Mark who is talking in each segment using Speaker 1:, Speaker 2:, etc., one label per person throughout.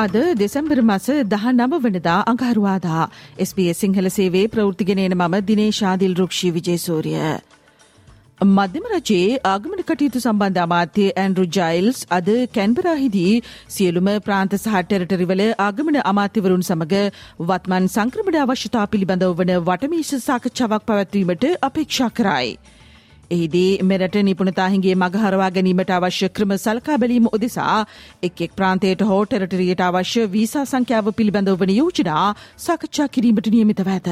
Speaker 1: අද දෙසැම්බර් මස දහ නම වනදා අඟහරුවාදා SBS සිංහල සේවේ ප්‍රෘතිගෙනන මම දිනේශාදිල් රුක්ෂී විජේසූරිය. මධ්‍යම රජයේ ආගමන කටයුතු සම්බන්ධ අමාත්‍ය ඇන්ඩරු ජයිල්ස් අද කැන්බරාහිදී සියලුම ප්‍රාන්ත සහ ටෙරටරිවල ආගමන අමාත්‍යවරුන් සමග වත්මන් සංක්‍රමණ අවශ්‍යතා පිළිබඳව වන වටමීශ සාකච්ඡාවක් පැවැත්වීමට අපේක්ෂා කරයි. එහිදී මෙරට නිපුණතාහිගේ මගහරවා ගැනීමට අවශ්‍ය ක්‍රම සලකා බැලීම උදෙසා එක් එක් ප්‍රාන්තයට හෝ ටෙරටරියට අවශ්‍ය වීසා සංඛ්‍යාව පිළිබඳව වන යෝජනා සාකච්ඡා කිරීමට නියමිතව ඇත.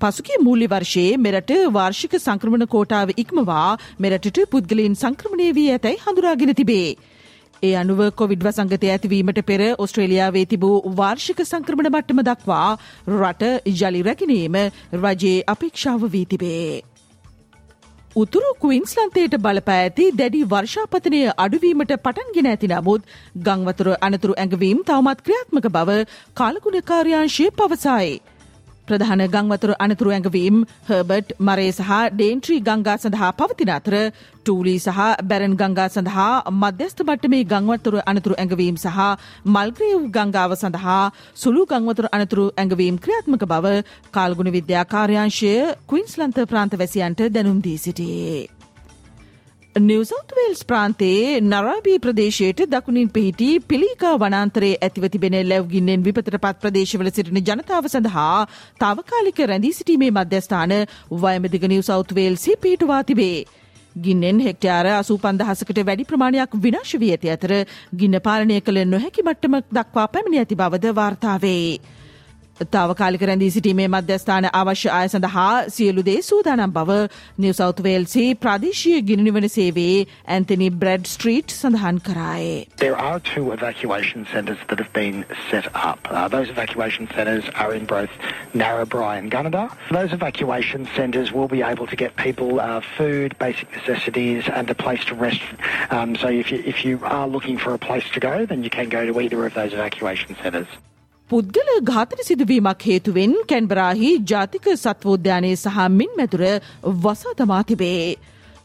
Speaker 1: පසුගේ මූල්‍ය වර්ෂයේ මෙරට වාර්ෂික සංක්‍රමණ කෝටාව ඉක්මවා මෙරටට පුද්ගලයින් සංක්‍රමණය වී ඇතැයි හඳුරාගෙන තිබේ. ඒ අනුව කොවිඩ් වසංගතය ඇතිවීමට පෙර ඔස්ට්‍රේලියාවේ තිබූ වාර්ෂික සංක්‍රමණ මට්ටම දක්වා රට ජලි රැකිනීම රජයේ අපේක්ෂාව වී තිබේ. උතුරු කුයින්ස්ලන්තයට බලපා ඇති දැඩි වර්ෂාපතනය අඩුවීමට පටන්ගෙන ඇති නමුත් ගංවතුර අනතුරු ඇඟවීම් තවමත් ක්‍රියාත්මක බව කාලකුණකාර්යාංශය පවසයි. ප්‍රධාන ගංවතුර අනතුරු ඇඟවීම් හර්බට් මරේ සහ ඩේන්ට්‍රී ගංගා සඳහා පවතින අතර ටූලී සහ බැරන් ගංගා සඳහා මධ්‍යස්ථ මට්ටමේ ගංවතුර අනතුරු ඇඟවීම් සහ මල්ග්‍රේව් ගංගාව සඳහා සුළු ගංවතුර අනතුරු ඇඟවීම් ක්‍රියාත්මක බව කාල්ගුණ විද්‍යා කාර්යාංශය ක්වින්ස්ලන්ත ප්‍රාන්ත වැසියන්ට දැනුම් දී සිටියේ. නිවසෞත්වේල්ස් ප්‍රාන්තයේ නරාබී ප්‍රදේශයට දකුණින් පිහිටි පිළිකා වනාන්තරයේ ඇතිව තිබෙන ලැව්ගින්නෙන් විපතට පත් ප්‍රදේශවල සිටින ජනතාව සඳහා තාවකාලික රැඳී සිටීමේ මධ්‍යස්ථාන වයමදිග නිවසෞත්වේල්සි පිහිටුවා තිබේ. ගින්නෙන් හෙක්ටයාර අසූ පන්දහසකට වැඩි ප්‍රමාණයක් විනාශ වී ඇති අතර ගින්න පාලනය කළ නොහැකි මට්ටමක් දක්වා පැමිණි ඇති බවද වාර්තාවේ. තාවකාලික රැඳී සිටීමේ මධ්‍යස්ථාන අවශ්‍ය අය සඳහා සියලු දේ සූදානම් බව නිවසෞත්වේල්සි ප්‍රාදේශීය ගිනිනිවන සේවේ ඇන්තනි බ්‍රඩ් ස්ට්‍රීට් සඳහන් කරායේ.
Speaker 2: There are two evacuation centres that have been set up. Uh, those evacuation centres are in both Narrabri and Gunnedah. Those evacuation centres will be able to get people uh, food, basic necessities and a place to rest. Um, so if you, if you are looking for a place to go, then you can go to either of those evacuation centres.
Speaker 1: පුද්ගල ඝාතන සිදුවීමක් හේතුවෙන් කැන්බරාහි ජාතික සත්වෝද්‍යානයේ සහ මින් මැතුර වසා තමා තිබේ.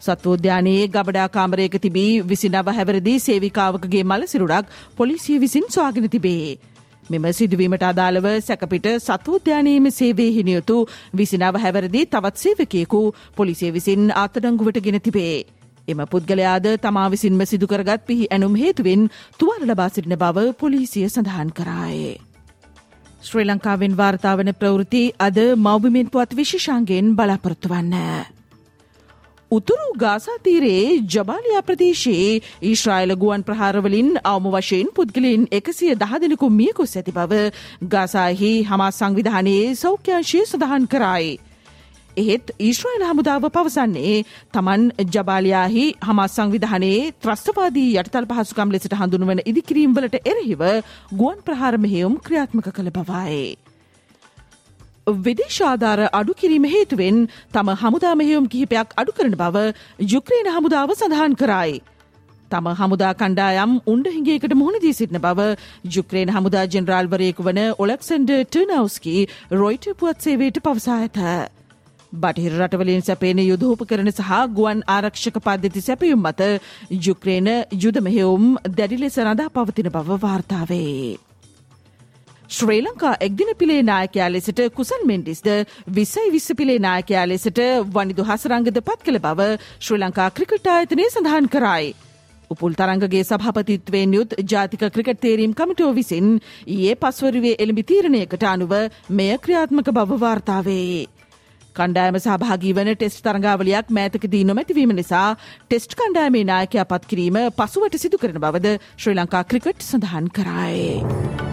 Speaker 1: සත්වෝද්‍යානයේ ගබඩා කාමරයක තිබී විසිනව හැවරදි සේවිකාවකගේ මල සිරුඩක් පොලිසිය විසින් ස්වාගෙන තිබේ. මෙම සිදුවීමට අදාළව සැකපිට සත්වෝද්‍යානයේම සේවේ හිනියුතු විසිනව හැවරදි තවත් සේවකයෙකු පොලිසිය විසින් අත්අඩංගුවට ගෙන තිබේ. එම පුද්ගලයාද තමා විසින්ම සිදුකරගත් පිහි ඇනුම් හේතුවෙන් තුවාල ලබා සිටින බව පොලිසිය සඳහන් කරායේ. ශ්‍රී ලංකාවෙන් වාර්තාාවන ප්‍රවෘති අද මෞබිමෙන් පුවත් විශෂාන්ගෙන් බලාපොරොත්තු වන්න. උතුරු ගාසාතීරයේ ජබාලයා ප්‍රදේශයේ ඊශ්‍රායිල ගුවන් ප්‍රහාරවලින් අවම වශයෙන් පුද්ගලින් එකසිය දහදෙනෙකු මියකුස් ඇති බව ගාසාහි හමා සංවිධානයේ සෞඛ්‍යංශය සඳහන් කරයි. එහෙත් ඊශ්‍රයිල් හමුදාව පවසන්නේ තමන් ජබාලයාහි හමස් සංවිධානයේ ත්‍රස්තවාදී යටතල් පහසුකම් ලෙසට හඳුනුවන ඉදිකිරීම්වලට එරහිව ගුවන් ප්‍රහාර මෙහෙයුම් ක්‍රියාත්මක කළ බවයි. විදේශාධාර අඩු කිරීම හේතුවෙන් තම හමුදා මෙහෙයුම් කිහිපයක් අඩු කරන බව යුක්්‍රේන හමුදාව සඳහන් කරයි. තම හමුදා කණ්ඩායම් උන්ඩ හිඟේකට මුහුණදී සිටින බව යුක්්‍රේන හමුදා ජෙනරාල්වරයෙකු වන ඔලක්සන්ඩ ටනවස්කි රොයිට පුවත් සේවයට පවසා ඇත. බටහිර රටවලින් සැපේන යුදහූප කරන සහ ගුවන් ආරක්ෂක පද්ධති සැපයුම් මත යුක්්‍රේන යුද මෙහෙවුම් දැඩි ලෙස රඳා පවතින බව වාර්තාවේ. ශ්‍රී ලංකා එක්දින පිළේ නායකයා ලෙසට කුසල් මෙන්ඩිස්ද විස්සයි විස්ස පිළේ නායකයා ලෙසට වනිදු හසරංගද පත් කළ බව ශ්‍රී ලංකා ක්‍රිකට් ආයතනය සඳහන් කරයි. උපුල් තරංගගේ සභහපතිත්වයෙන් යුත් ජාතික ක්‍රිකට් තේරීම් කමිටෝ විසින් ඒ පස්වරුවේ එළඹි තීරණයකට අනුව මෙය ක්‍රියාත්මක බව වාර්තාවේ. කණ්ඩායම සහභාගී වන ටෙස්ට් තරඟාවලියක් මෑතකදී නොමැතිවීම නිසා ටෙස්ට් කණ්ඩායමේ නායකයා පත් කිරීම පසුවට සිදු කරන බවද ශ්‍රී ලංකා ක්‍රිකට් සඳහන් කරයි.